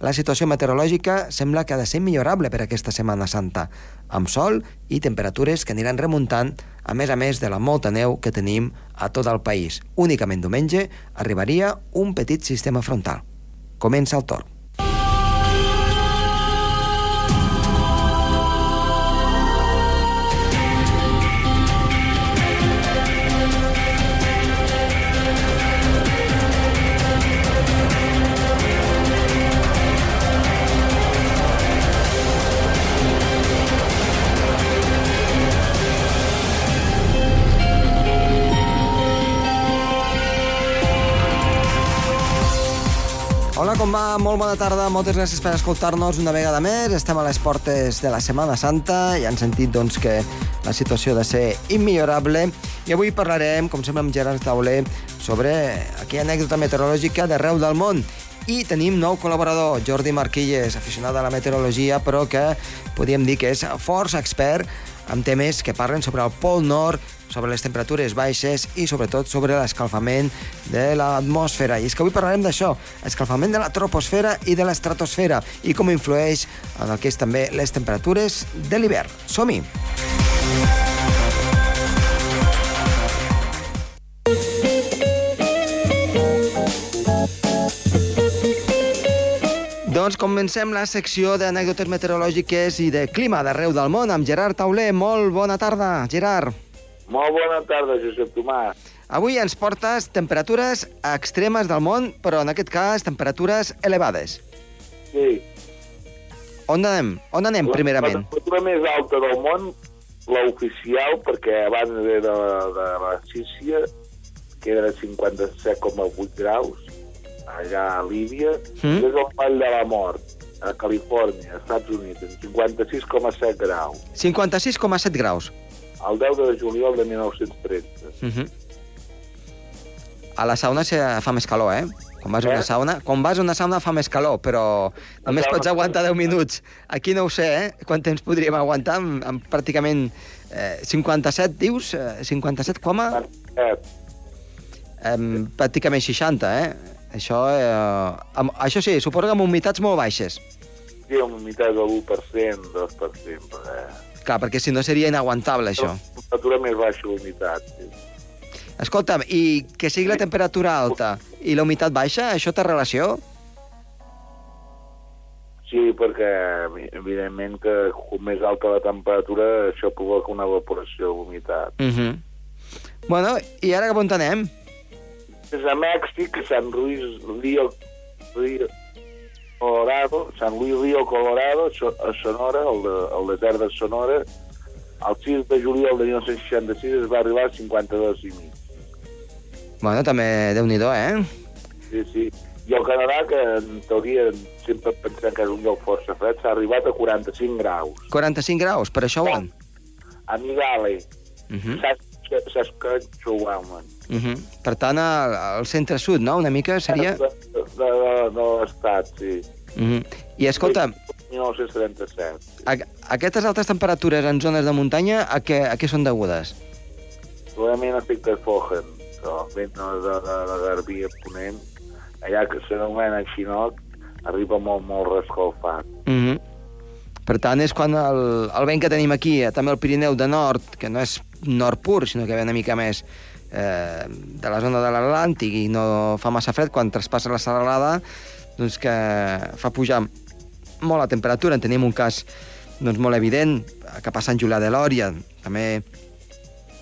la situació meteorològica sembla que ha de ser millorable per aquesta Setmana Santa, amb sol i temperatures que aniran remuntant, a més a més de la molta neu que tenim a tot el país. Únicament diumenge arribaria un petit sistema frontal. Comença el torn. Hola, com va? Molt bona tarda, moltes gràcies per escoltar-nos una vegada més. Estem a les portes de la Setmana Santa i han sentit doncs, que la situació ha de ser immillorable. I avui parlarem, com sempre, amb Gerard Tauler sobre aquella anècdota meteorològica d'arreu del món. I tenim nou col·laborador, Jordi Marquilles, aficionat a la meteorologia, però que podríem dir que és força expert amb temes que parlen sobre el Pol Nord, sobre les temperatures baixes i sobretot sobre l'escalfament de l'atmosfera. I és que avui parlarem d'això, escalfament de la troposfera i de l'estratosfera i com influeix en el que és també les temperatures de l'hivern. Som-hi! Doncs comencem la secció d'anècdotes meteorològiques i de clima d'arreu del món amb Gerard Tauler. Molt bona tarda, Gerard. Molt bona tarda, Josep Tomàs. Avui ens portes temperatures extremes del món, però en aquest cas temperatures elevades. Sí. On anem? On anem, primerament? La temperatura més alta del món, l'oficial, perquè abans era de la Sícia, que era de 57,8 graus, allà a Líbia, Mm. és el Vall de la Mort, a Califòrnia, Estats Units, en 56,7 graus, 56,7 graus. El 10 de juliol de 1913. Uh -huh. A la sauna se fa més calor, eh? Quan vas a una Eh? sauna, quan vas a una sauna fa més calor, però només pots aguantar 10 minuts. Aquí no ho sé, eh? Quant temps podríem aguantar amb, amb pràcticament eh, 57, dius? Eh, 57, coma? Eh, Eh, pràcticament 60, eh? Això, eh, amb, això sí, suposo que amb humitats molt baixes. sí, amb humitat de l'1%, 2%, eh. Clar, perquè si no seria inaguantable, això. La temperatura més baixa, l'humitat, sí. Escolta'm, i que sigui la temperatura alta i la humitat baixa, això té relació? Sí, perquè evidentment que com més alta la temperatura això provoca una evaporació d'humitat. Uh -huh. Bueno, i ara cap on anem? És a Mèxic, Sant Luis Río, Río Colorado, Sant Luis Río Colorado, a Sonora, el, de, el desert de Sonora, el 6 de juliol de 1966 es va arribar a 52 i mig. Bueno, també déu nhi eh? Sí, sí. I el Canadà, que en teoria sempre pensem que és un lloc força fred, s'ha arribat a 45 graus. 45 graus, per això on? A Migale, Uh -huh. Sask- Saskatchewan. Uh -huh. Per tant, al, al centre-sud, no? Una mica seria... De, de, de, de l'estat, sí. Uh -huh. I escolta, 1937. Sí. a, aquestes altes temperatures en zones de muntanya, a què, a què són degudes? Segurament efecte Fogen, que el vent de, de, de, de Garbí a Ponent, allà que s'anomena Xinoc, arriba molt, molt rescalfat. Uh -huh. Per tant, és quan el, el vent que tenim aquí, eh, també el Pirineu de nord, que no és nord pur, sinó que ve una mica més eh, de la zona de l'Atlàntic i no fa massa fred, quan traspassa la serralada, doncs que fa pujar molt la temperatura. En tenim un cas doncs, molt evident, cap a Sant Julià de Lòria, també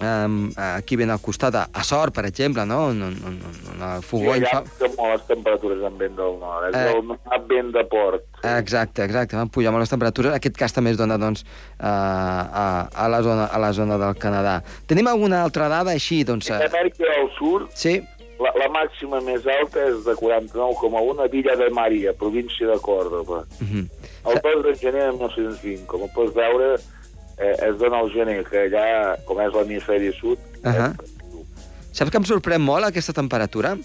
um, aquí ben al costat, a, a Sort, per exemple, no? On, on, on, on el Sí, fogony allà fa... molt les temperatures en vent del nord. És Eh. eh. el vent de port. Exacte, exacte, van pujar molt les temperatures. Aquest cas també es dona doncs, a, a, a, la zona, a la zona del Canadà. Tenim alguna altra dada així? Doncs, A eh, Amèrica del Sud, sí? la, la màxima més alta és de 49,1 a Villa de Maria, província de Còrdoba. Uh -huh. El 2 de gener de 1920, com pots veure, eh, es dona el gener, que allà, com és l'hemisferi sud, Ahà. és Saps que em sorprèn molt aquesta temperatura?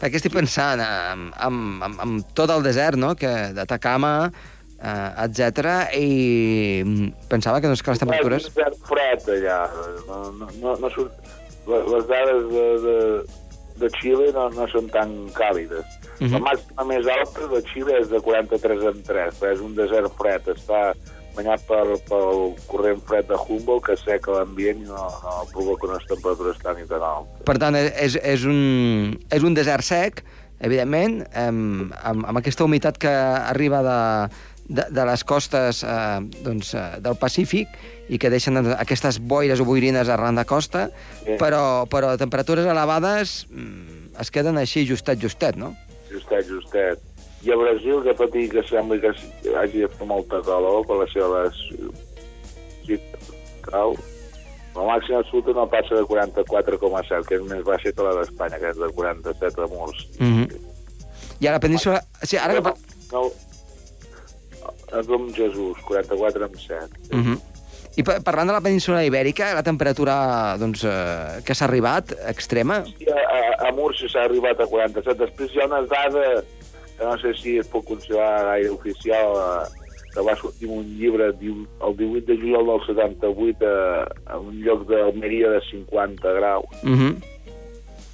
Perquè estic pensant en, en, en, en tot el desert, no?, que d'Atacama, eh, etc i mm, pensava que, doncs, que les temperatures... És un desert fred, allà. No, no, no, no surt... Les, dades de, de, de Xile no, no són tan càlides. Uh Mhm. -huh. La màxima més alta de Xile és de 43 en 3, però és un desert fred, està banyat per, pel corrent fred de Humboldt que seca l'ambient i no, no provoca unes temperatures tan i tan altes. Per tant, és, és, un, és un desert sec, evidentment, amb, amb, amb aquesta humitat que arriba de, de, de les costes eh, doncs, eh, del Pacífic i que deixen doncs, aquestes boires o boirines arran de costa, Sí. però, però temperatures elevades mm, es queden així justet, justet, no? Justet, justet. I a Brasil, que tot i que sembla que hagi de fer molta calor per la seva sí, cau, la màxima absoluta no passa de 44,7, que és més baixa que la d'Espanya, que és de 47 a murs. Mm -hmm. I a la península... Sí, ara que... par- No, és com Jesús, 44 amb 7. Mm -hmm. I pa- parlant de la península ibèrica, la temperatura doncs, eh, que s'ha arribat, extrema, I a, a, a Múrcia s'ha arribat a 47. Després hi ha una dada que no sé si es pot considerar gaire oficial, eh, que va sortir un llibre el 18 de juliol del 78 a, a un lloc d'Almeria de 50 graus. mm -hmm.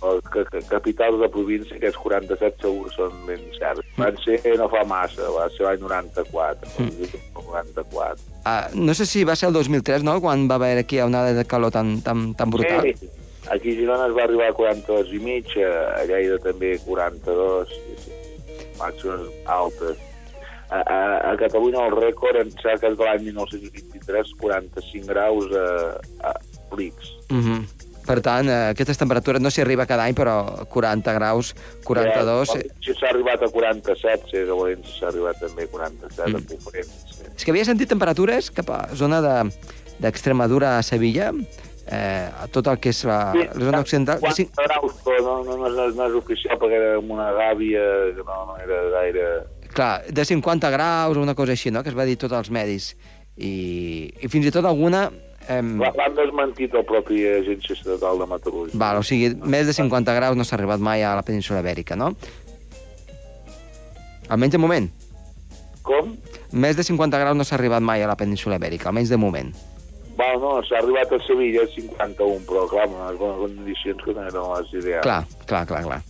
El que, que, capitals de província, aquests 47 segur són ben certs. Van ser no fa massa, va ser l'any 94. Mm. 94. Uh, no sé si va ser el 2003, no?, quan va haver aquí una de calor tan, tan, tan brutal. Sí, aquí a Girona es va arribar a 42 i mig, a a Lleida també 42, sí, sí. Màximes altes. A, a, a Catalunya el rècord en cerques de l'any 1923, 45 graus a, a Flix. Uh -huh. Per tant, eh, aquestes temperatures no s'hi arriba cada any, però 40 graus, 42... Eh, Eh, Si s'ha arribat a 47, sí, a València s'ha arribat també a 47, mm. a conferència. és que havia sentit temperatures cap a zona de- d'Extremadura a Sevilla, eh, tot el que és la, la zona occidental... de 40 cinc- graus, però no, no, no, és, no és oficial perquè era amb una gàbia que no, no era gaire... Clar, de 50 graus o una cosa així, no?, que es va dir tots els medis. I, i fins i tot alguna... Eh, L'ha- L'han desmentit el propi Agència Estatal de Meteorologia. val, o sigui, més de 50 graus no s'ha arribat mai a la península ibèrica, no? Almenys de moment. Com? Més de 50 graus no s'ha arribat mai a la península ibèrica, almenys de moment. Val, no, s'ha arribat a Sevilla a 51, però clar, amb unes bones condicions que no eren les ideals. Clar, clar, clar, clar.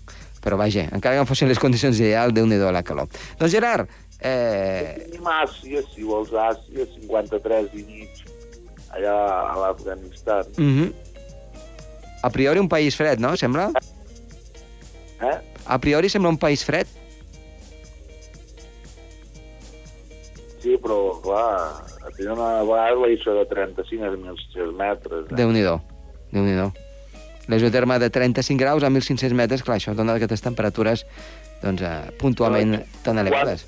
Però vaja, encara que no fossin les condicions ideals, déu nhi la calor. Doncs Gerard, eh, Tenim Àsia, si vols Àsia, 53 i mig, allà a l'Afganistan. mm -hmm. a priori un país fred, no? Sembla? Eh? A priori sembla un país fred. Sí, però, clar, tenen una vegada la ISO de 35 a 1.600 metres. Eh? Déu-n'hi-do, déu nhi déu L'esoterma de 35 graus a 1.500 metres, clar, això dona aquestes temperatures doncs, eh, puntualment tan elevades.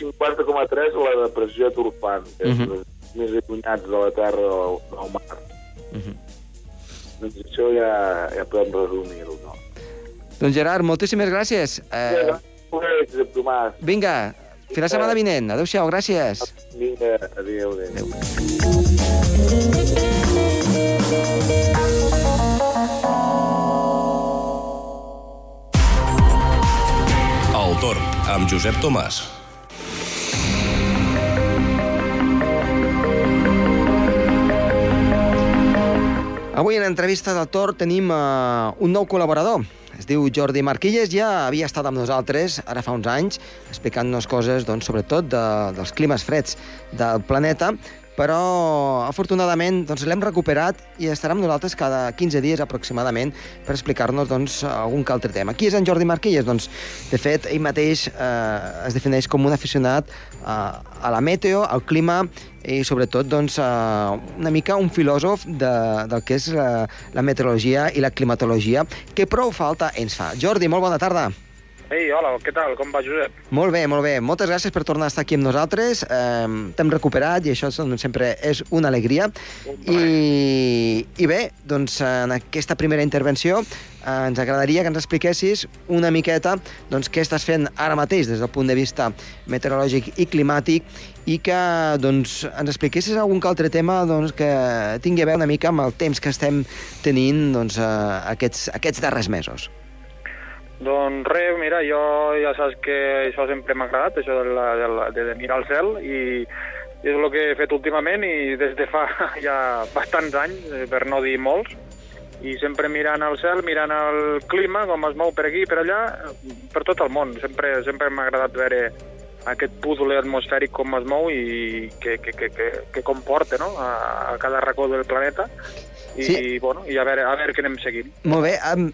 50,3 la depressió de Turfan, que és Mhm. uh -huh. més allunyats de la terra del, del mar. Uh -huh. Doncs això ja, ja podem resumir-ho, no? Doncs Gerard, moltíssimes gràcies. Eh, Josep Tomàs. vinga, fins la setmana vinent. Adéu-siau, gràcies. Vinga, adéu, adéu. Adéu. El torn, amb Josep Tomàs. Avui en l'entrevista del Tor tenim uh, un nou col·laborador. Es diu Jordi Marquilles, ja havia estat amb nosaltres ara fa uns anys, explicant-nos coses, doncs, sobretot de, dels climes freds del planeta, però afortunadament doncs, l'hem recuperat i estarà amb nosaltres cada 15 dies aproximadament per explicar-nos doncs, algun que altre tema. Qui és en Jordi Marquilles? Doncs, de fet, ell mateix eh, es defineix com un aficionat eh, a la meteo, al clima i sobretot doncs, eh, una mica un filòsof de, del que és la, la meteorologia i la climatologia, que prou falta ens fa. Jordi, molt bona tarda. Ei, hola, què tal? Com va, Josep? Molt bé, molt bé. Moltes gràcies per tornar a estar aquí amb nosaltres. Eh, T'hem recuperat i això sempre és una alegria. I, I bé, doncs en aquesta primera intervenció eh, ens agradaria que ens expliquessis una miqueta doncs, què estàs fent ara mateix des del punt de vista meteorològic i climàtic i que doncs, ens expliquessis algun altre tema doncs, que tingui a veure una mica amb el temps que estem tenint doncs, eh, aquests, aquests darrers mesos. Doncs res, mira, jo ja saps que això sempre m'ha agradat, això de, la, de, la, de mirar al cel, i, i és el que he fet últimament, i des de fa ja bastants anys, eh, per no dir molts, i sempre mirant al cel, mirant el clima, com es mou per aquí, per allà, per tot el món. Sempre, sempre m'ha agradat veure aquest púdol atmosfèric com es mou i que, que, que, que, que comporta no? a, a cada racó del planeta i, Sí. bueno, i a veure, a veure què anem seguint. Molt bé. Um,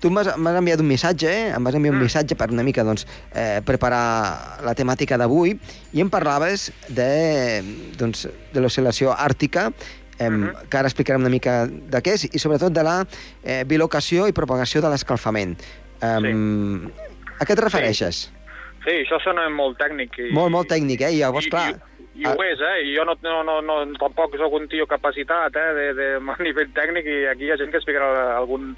tu m'has enviat un missatge, eh? em vas enviar un Mm. missatge per una mica doncs, eh, preparar la temàtica d'avui i em parlaves de, doncs, de l'oscil·lació àrtica, eh, Mhm. que ara explicarem una mica de què és, i sobretot de la eh, bilocació i propagació de l'escalfament. Um, A què et refereixes? Sí, això sona molt tècnic. I, Molt, molt tècnic, eh? I llavors, I, clar... I, i ho és, eh? I jo no, no, no, no, tampoc sóc un tio capacitat eh? de, de, a nivell tècnic i aquí hi ha gent que es ficarà algun,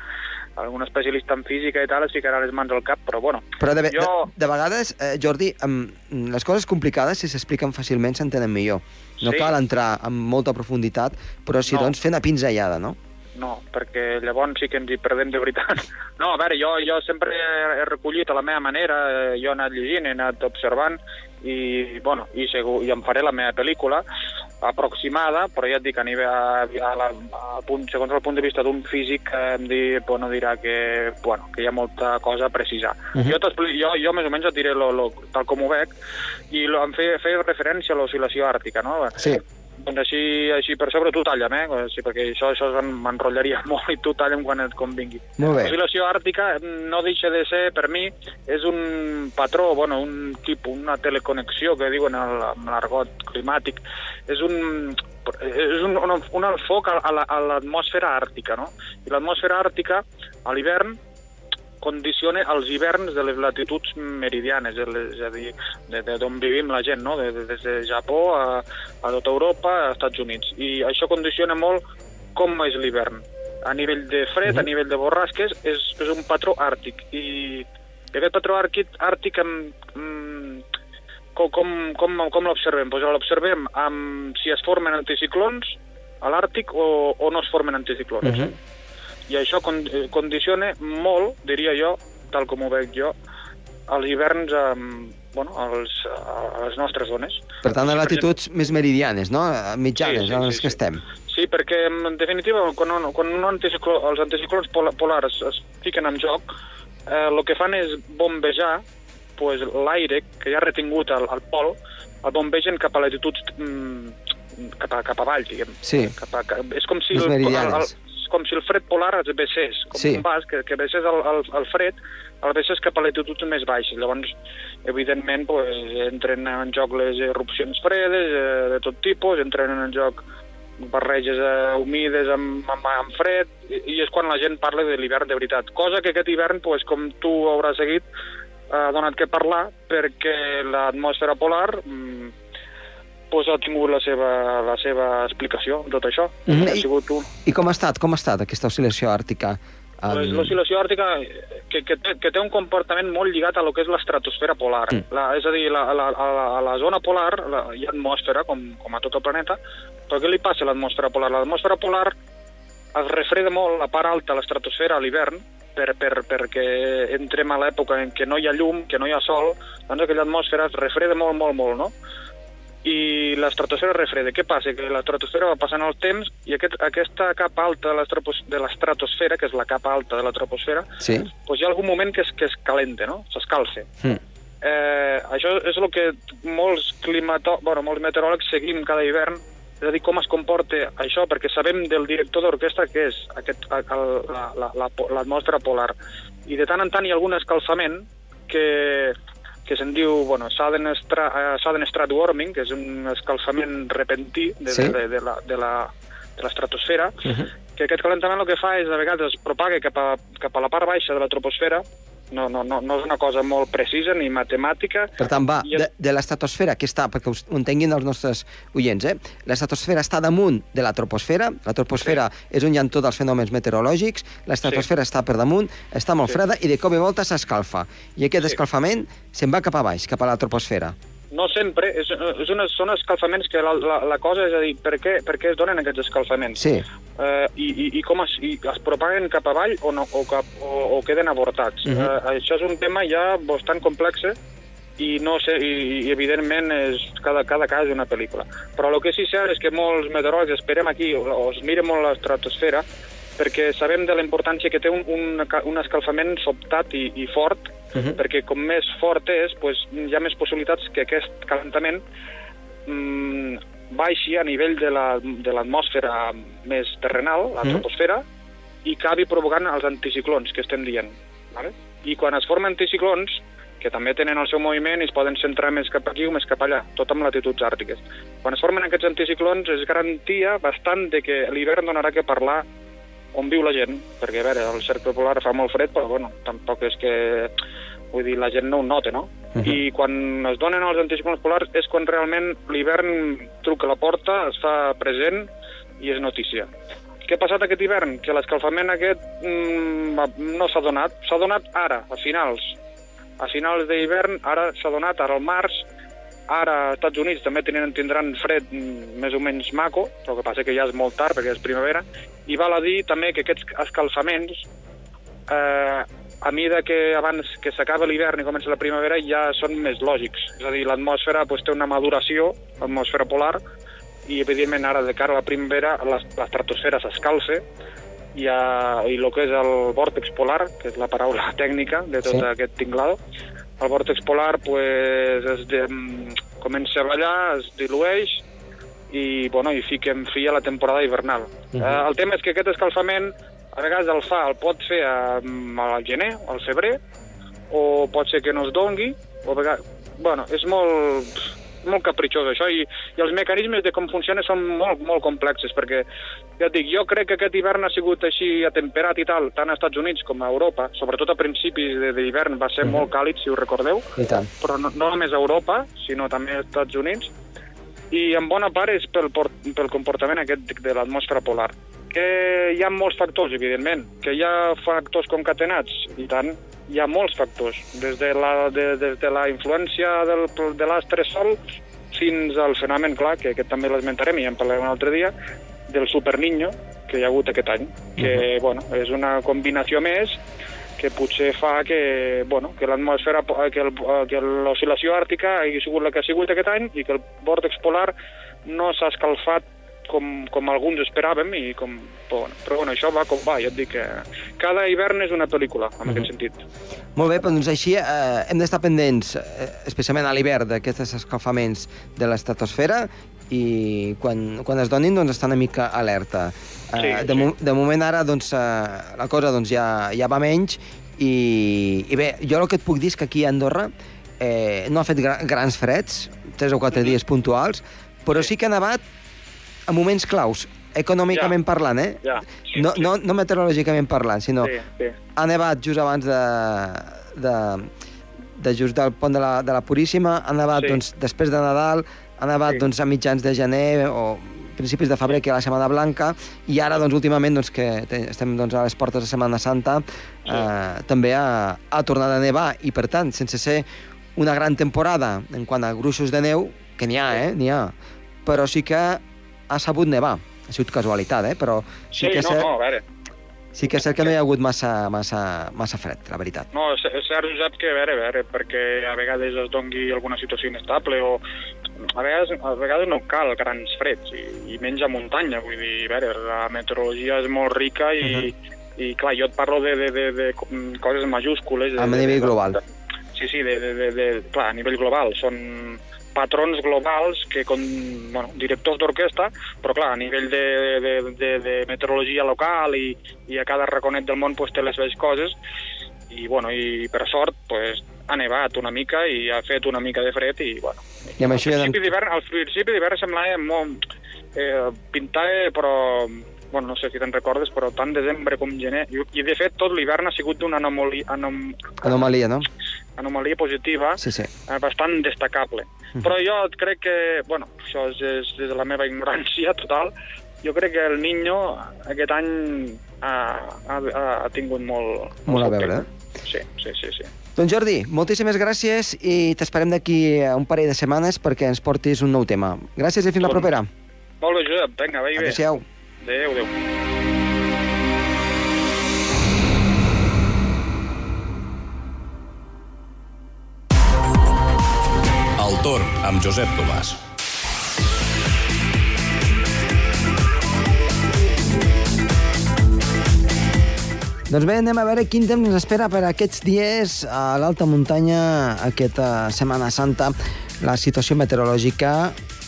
algun especialista en física i tal, es ficarà les mans al cap, però bueno. Però de, jo... de, de vegades, eh, Jordi, um, les coses complicades, si s'expliquen fàcilment, s'entenen millor. No Sí. cal entrar amb molta profunditat, però sí, No. doncs, fer una pinzellada, no? No, perquè llavors sí que ens hi perdem de veritat. No, a veure, jo, jo sempre he, he recollit a la meva manera, eh, jo he anat llegint, he anat observant, i, bueno, i, segur, i em faré la meva pel·lícula aproximada, però ja et dic, a nivell, a, a la, a punt, segons el punt de vista d'un físic, eh, em dir, bueno, dirà que, bueno, que hi ha molta cosa a precisar. Uh Mhm. -huh. jo, jo, jo més o menys et diré lo, lo, tal com ho veig, i lo, em feia, feia referència a l'oscil·lació àrtica, no? Sí. Doncs així, així per sobre tu talla'm, eh? Sí, perquè això, això m'en- m'enrotllaria molt i tu talla'm quan et convingui. Molt bé. L'oscil·lació àrtica no deixa de ser, per mi, és un patró, bueno, un tipus, una teleconnexió que diuen en l'argot climàtic. És un, és un, un, un enfoc a l'atmosfera àrtica, no? I l'atmosfera àrtica, a l'hivern, condiciona els hiverns de les latituds meridianes, és a dir, d'on vivim la gent, no? de, de, des de Japó a, a tota Europa, a Estats Units. I això condiciona molt com és l'hivern. A nivell de fred, a nivell de borrasques, és, és un patró àrtic. I, i aquest patró àrtic, àrtic em, em, com, com, com, com l'observem? Pues l'observem amb si es formen anticiclons a l'Àrtic o, o no es formen anticiclons. Mhm. I això con eh, condiciona molt, diria jo, tal com ho veig jo, els hiverns amb, bueno, als, a les nostres zones. Per tant, a Sí, latituds més meridianes, no? Mitjanes, Sí, sí, sí, les que sí. estem. Sí, perquè en definitiva, quan, un, quan un anticicló, els anticiclons pola- polars es fiquen en joc, eh, el que fan és bombejar pues, l'aire que ja ha retingut al, al pol, el bombegen cap a latituds mm, cap, a, cap avall, diguem. Sí. Cap a, cap, és com si, Més el, el, meridianes. el, com si el fred polar es vessés, com Sí. un vas, que, que vessés el, el, el fred, el vessés cap a latituds més baixes. Llavors, evidentment, pues, entren en joc les erupcions fredes eh, de tot tipus, entren en joc barreges eh, humides amb, amb, amb fred, i, i és quan la gent parla de l'hivern de veritat. Cosa que aquest hivern, pues, com tu hauràs seguit, ha donat que parlar perquè l'atmosfera polar mm, pues, ha tingut la seva, la seva explicació, tot això. Mhm, Ha i- sigut un, I com ha estat, com ha estat aquesta oscil·lació àrtica? Pues Um, L'oscil·lació àrtica que, que, té, que té un comportament molt lligat a lo que és l'estratosfera polar. Mm. La, és a dir, la, la, a, la, a la zona polar la, hi ha atmosfera, com, com a tot el planeta, però què li passa a l'atmosfera polar? L'atmosfera polar es refreda molt la part alta, l'estratosfera, a l'hivern, per, per, perquè entrem a l'època en què no hi ha llum, que no hi ha sol, doncs aquella atmosfera es refreda molt, molt, molt, no? I l'estratosfera refreda. Què passa? Que l'estratosfera va passant el temps i aquest, aquesta capa alta de l'estratos- de l'estratosfera, que és la capa alta de la troposfera, Sí. doncs hi ha algun moment que es, que es calenta, no? S'escalfa. Mm. Eh, això és el que molts climato... bueno, molts meteoròlegs seguim cada hivern, és a dir, com es comporta això, perquè sabem del director d'orquestra que és el, la, la, la, l'atmosfera polar. I de tant en tant hi ha algun escalfament que, que se'n diu bueno, sudden, stra, uh, sudden strat warming, que és un escalfament repentí de, Sí. de, de, la, de, la, de l'estratosfera, Uh -huh. que aquest calentament el que fa és, a vegades, es propaga cap a, cap a la part baixa de la troposfera, no, no, no, no és una cosa molt precisa ni matemàtica, Per tant, va, de, de l'estratosfera, que està, perquè us- ho entenguin els nostres oients, eh? l'estratosfera està damunt de la troposfera, la troposfera és on hi ha tots els fenòmens meteorològics, l'estratosfera està per damunt, està molt Sí. freda i de cop i volta s'escalfa. I aquest Sí. escalfament se'n va cap a baix, cap a la troposfera. No sempre, és, és una, són escalfaments que la, la, la cosa és a dir, per què, per què es donen aquests escalfaments? Sí. eh, i, i, i com es, i es propaguen cap avall o, no, o, cap, o, o queden avortats. Mhm. eh, això és un tema ja bastant complex i no sé, i, i evidentment és, cada, cada cas és una pel·lícula. Però el que sí que és cert és que molts meteoròlegs esperem aquí, o, o es mira molt l'estratosfera, perquè sabem de la importància que té un, un, un escalfament sobtat i, i fort, uh -huh. perquè com més fort és, pues, hi ha més possibilitats que aquest calentament mm, baixi a nivell de l'atmosfera la, de més terrenal, la troposfera, uh -huh. i acabi provocant els anticiclons que estem dient. Vale? I quan es formen anticiclons, que també tenen el seu moviment i es poden centrar més cap aquí o més cap allà, tot amb latituds àrtiques. Quan es formen aquests anticiclons és garantia bastant de que l'hivern donarà que parlar on viu la gent, perquè a veure, el cercle polar fa molt fred, però bueno, tampoc és que vull dir, la gent no ho nota, no? Uh -huh. I quan es donen els anticiclons polars és quan realment l'hivern truca a la porta, es fa present i és notícia. Què ha passat aquest hivern? Que l'escalfament aquest mm, no s'ha donat. S'ha donat ara, a finals. A finals d'hivern, ara s'ha donat, ara al març, ara als Estats Units també tenen, tindran fred més o menys maco, però que passa que ja és molt tard perquè és primavera, i val a dir també que aquests escalfaments eh, a mida que abans que s'acaba l'hivern i comença la primavera ja són més lògics. És a dir, l'atmosfera pues, té una maduració, l'atmosfera polar, i evidentment ara de cara a la primavera l'estratosfera s'escalça i, a, i el que és el vòrtex polar, que és la paraula tècnica de tot sí. aquest tinglado, el vòrtex polar pues, es de, comença a ballar, es dilueix i, bueno, i fiquem fi a la temporada hivernal. Uh -huh. eh, el tema és que aquest escalfament a vegades el fa, el pot fer al gener, al febrer, o pot ser que no es dongui, o a vegades... Bueno, és molt, molt capritxós això, i, i els mecanismes de com funciona són molt, molt complexes, perquè, ja et dic, jo crec que aquest hivern ha sigut així atemperat i tal, tant als Estats Units com a Europa, sobretot a principis d'hivern va ser mm -hmm. molt càlid, si ho recordeu, I tant. però no, no només a Europa, sinó també als Estats Units, i en bona part és pel, pel comportament aquest de l'atmosfera polar que hi ha molts factors, evidentment, que hi ha factors concatenats, i tant, hi ha molts factors, des de la, de, des de la influència del, de l'astre sol fins al fenomen, clar, que aquest també l'esmentarem i en parlarem un altre dia, del superniño que hi ha hagut aquest any, que, uh -huh. bueno, és una combinació més que potser fa que, bueno, que l'atmosfera, que, el, que l'oscil·lació àrtica hagi sigut la que ha sigut aquest any i que el vòrtex polar no s'ha escalfat com, com alguns esperàvem, i com, però, bueno, però bueno, això va com va, ja et dic que cada hivern és una pel·lícula, en mm -hmm. aquest sentit. Molt bé, doncs així eh, hem d'estar pendents, eh, especialment a l'hivern, d'aquests escalfaments de l'estratosfera, i quan, quan es donin, doncs, estar una mica alerta. Sí, eh, de, sí. mo de moment ara, doncs, eh, la cosa doncs, ja, ja va menys, i, i bé, jo el que et puc dir és que aquí a Andorra eh, no ha fet gra grans freds, tres o quatre mm -hmm. dies puntuals, però sí que ha nevat a moments claus, econòmicament Ja. parlant, eh? Ja, sí, no, sí. no, no meteorològicament parlant, sinó Sí, sí. ha nevat just abans de, de, de just del pont de la, de la Puríssima, ha nevat Sí. doncs, després de Nadal, ha nevat Sí. doncs, a mitjans de gener o principis de febrer, que ha la Setmana Blanca, i ara, doncs, últimament, doncs, que te- estem doncs, a les portes de Setmana Santa, eh, també ha, ha tornat a nevar, i per tant, sense ser una gran temporada en quant a gruixos de neu, que n'hi ha, eh? N'hi ha, però sí que ha sabut nevar. Ha sigut casualitat, eh? Però sí, Sí, que és no, cert, no, a veure, sí que és cert que no hi ha hagut massa, massa, massa fred, la veritat. no, és és cert, Josep, que a veure, a veure, perquè a vegades es dongui alguna situació inestable o a vegades, a vegades no cal grans freds i, i menys a muntanya, vull dir, a veure, la meteorologia és molt rica i, uh -huh. i clar, jo et parlo de, de, de, de coses majúscules. De, A nivell de- global. de- Sí, sí, de, de, de, de, clar, a nivell global. Són patrons globals que, con, bueno, directors d'orquestra, però clar, a nivell de, de, de, de meteorologia local i, i a cada raconet del món pues, té les seves coses i, bueno, i per sort pues, ha nevat una mica i ha fet una mica de fred i, bueno, I amb això ja... al principi d'hivern, al principi d'hivern semblava molt... Eh, pintava, però... Bueno, no sé si te'n recordes, però tant desembre com gener... I, i de fet, tot l'hivern ha sigut una anomalia, anom, Anomalia, no? Anomalia positiva Sí, sí. eh, bastant destacable. Però jo crec que, bueno, això és, és des de la meva ignorància total, jo crec que el Niño aquest any ha, ha, ha, tingut molt... Molt a veure. Sí, sí, sí, sí. Doncs Jordi, moltíssimes gràcies i t'esperem d'aquí un parell de setmanes perquè ens portis un nou tema. Gràcies i fins la Doncs, propera. Molt bé, Josep, vinga, vagi bé. Adéu-siau. Adéu, adéu. Torn amb Josep Tomàs. Doncs bé, anem a veure quin temps ens espera per aquests dies a l'alta muntanya, aquesta Setmana Santa. La situació meteorològica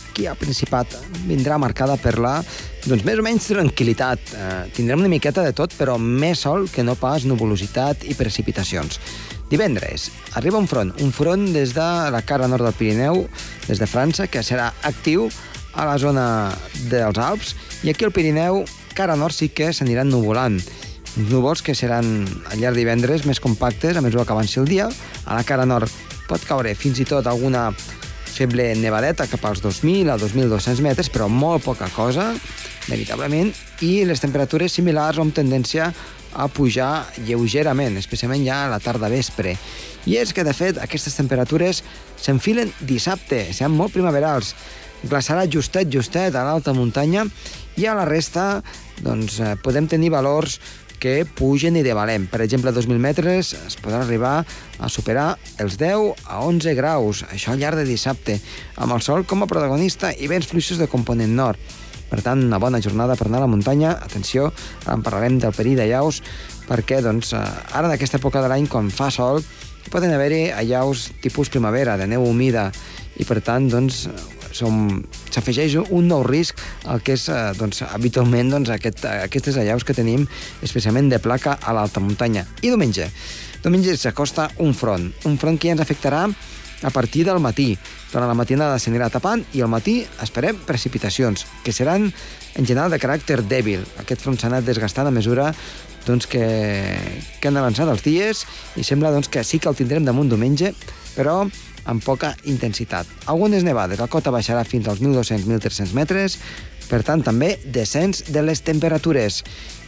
aquí al Principat vindrà marcada per la doncs més o menys tranquil·litat. Eh, tindrem una miqueta de tot, però més sol que no pas nuvolositat i precipitacions. Divendres arriba un front, un front des de la cara nord del Pirineu, des de França, que serà actiu a la zona dels Alps, i aquí al Pirineu, cara nord sí que s'aniran nuvolant. Uns núvols que seran al llarg divendres més compactes a mesura que avanci el dia. A la cara nord pot caure fins i tot alguna feble nevadeta cap als 2.000 a 2.200 metres, però molt poca cosa, veritablement, i les temperatures similars o amb tendència a pujar lleugerament, especialment ja a la tarda vespre. I és que, de fet, aquestes temperatures s'enfilen dissabte, seran molt primaverals. Glaçarà justet, justet a l'alta muntanya i a la resta doncs, eh, podem tenir valors que pugen i devalem. Per exemple, a 2.000 metres es podrà arribar a superar els 10 a 11 graus, això al llarg de dissabte, amb el sol com a protagonista i vents fluixos de component nord. Per tant, una bona jornada per anar a la muntanya. Atenció, ara en parlarem del perill de llaus, perquè doncs, eh, ara en aquesta època de l'any, quan fa sol, poden haver-hi allaus tipus primavera, de neu humida, i per tant, doncs, s'afegeix un nou risc al que és eh, doncs, habitualment doncs, aquest, aquestes allaus que tenim, especialment de placa a l'alta muntanya. I diumenge? Diumenge s'acosta un front, un front que ja ens afectarà a partir del matí. Durant la matinada s'anirà tapant i al matí esperem precipitacions, que seran en general de caràcter dèbil. Aquest front s'ha anat desgastant a mesura doncs, que, que han avançat els dies i sembla doncs, que sí que el tindrem damunt diumenge, però amb poca intensitat. Algunes nevades, la cota baixarà fins als 1.200-1.300 metres, per tant, també descens de les temperatures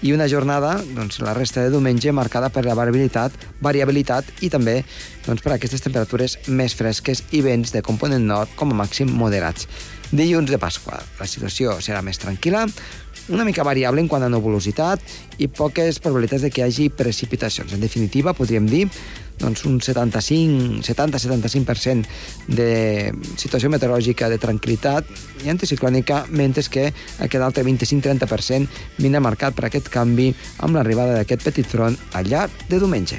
i una jornada, doncs, la resta de diumenge, marcada per la variabilitat, variabilitat i també doncs, per aquestes temperatures més fresques i vents de component nord com a màxim moderats. Dilluns de Pasqua, la situació serà més tranquil·la, una mica variable en quant a nuvolositat i poques probabilitats de que hi hagi precipitacions. En definitiva, podríem dir doncs un 75-75% de situació meteorològica de tranquil·litat i anticiclònica, mentre que aquest altre 25-30% vindrà marcat per aquest canvi amb l'arribada d'aquest petit front al llarg de diumenge.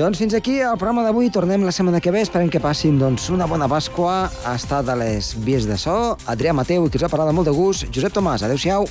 Doncs fins aquí el programa d'avui. Tornem la setmana que ve. Esperem que passin doncs, una bona Pasqua. Ha estat a les vies de so. Adrià Mateu i qui us ha parlat molt de gust. Josep Tomàs, adeu-siau.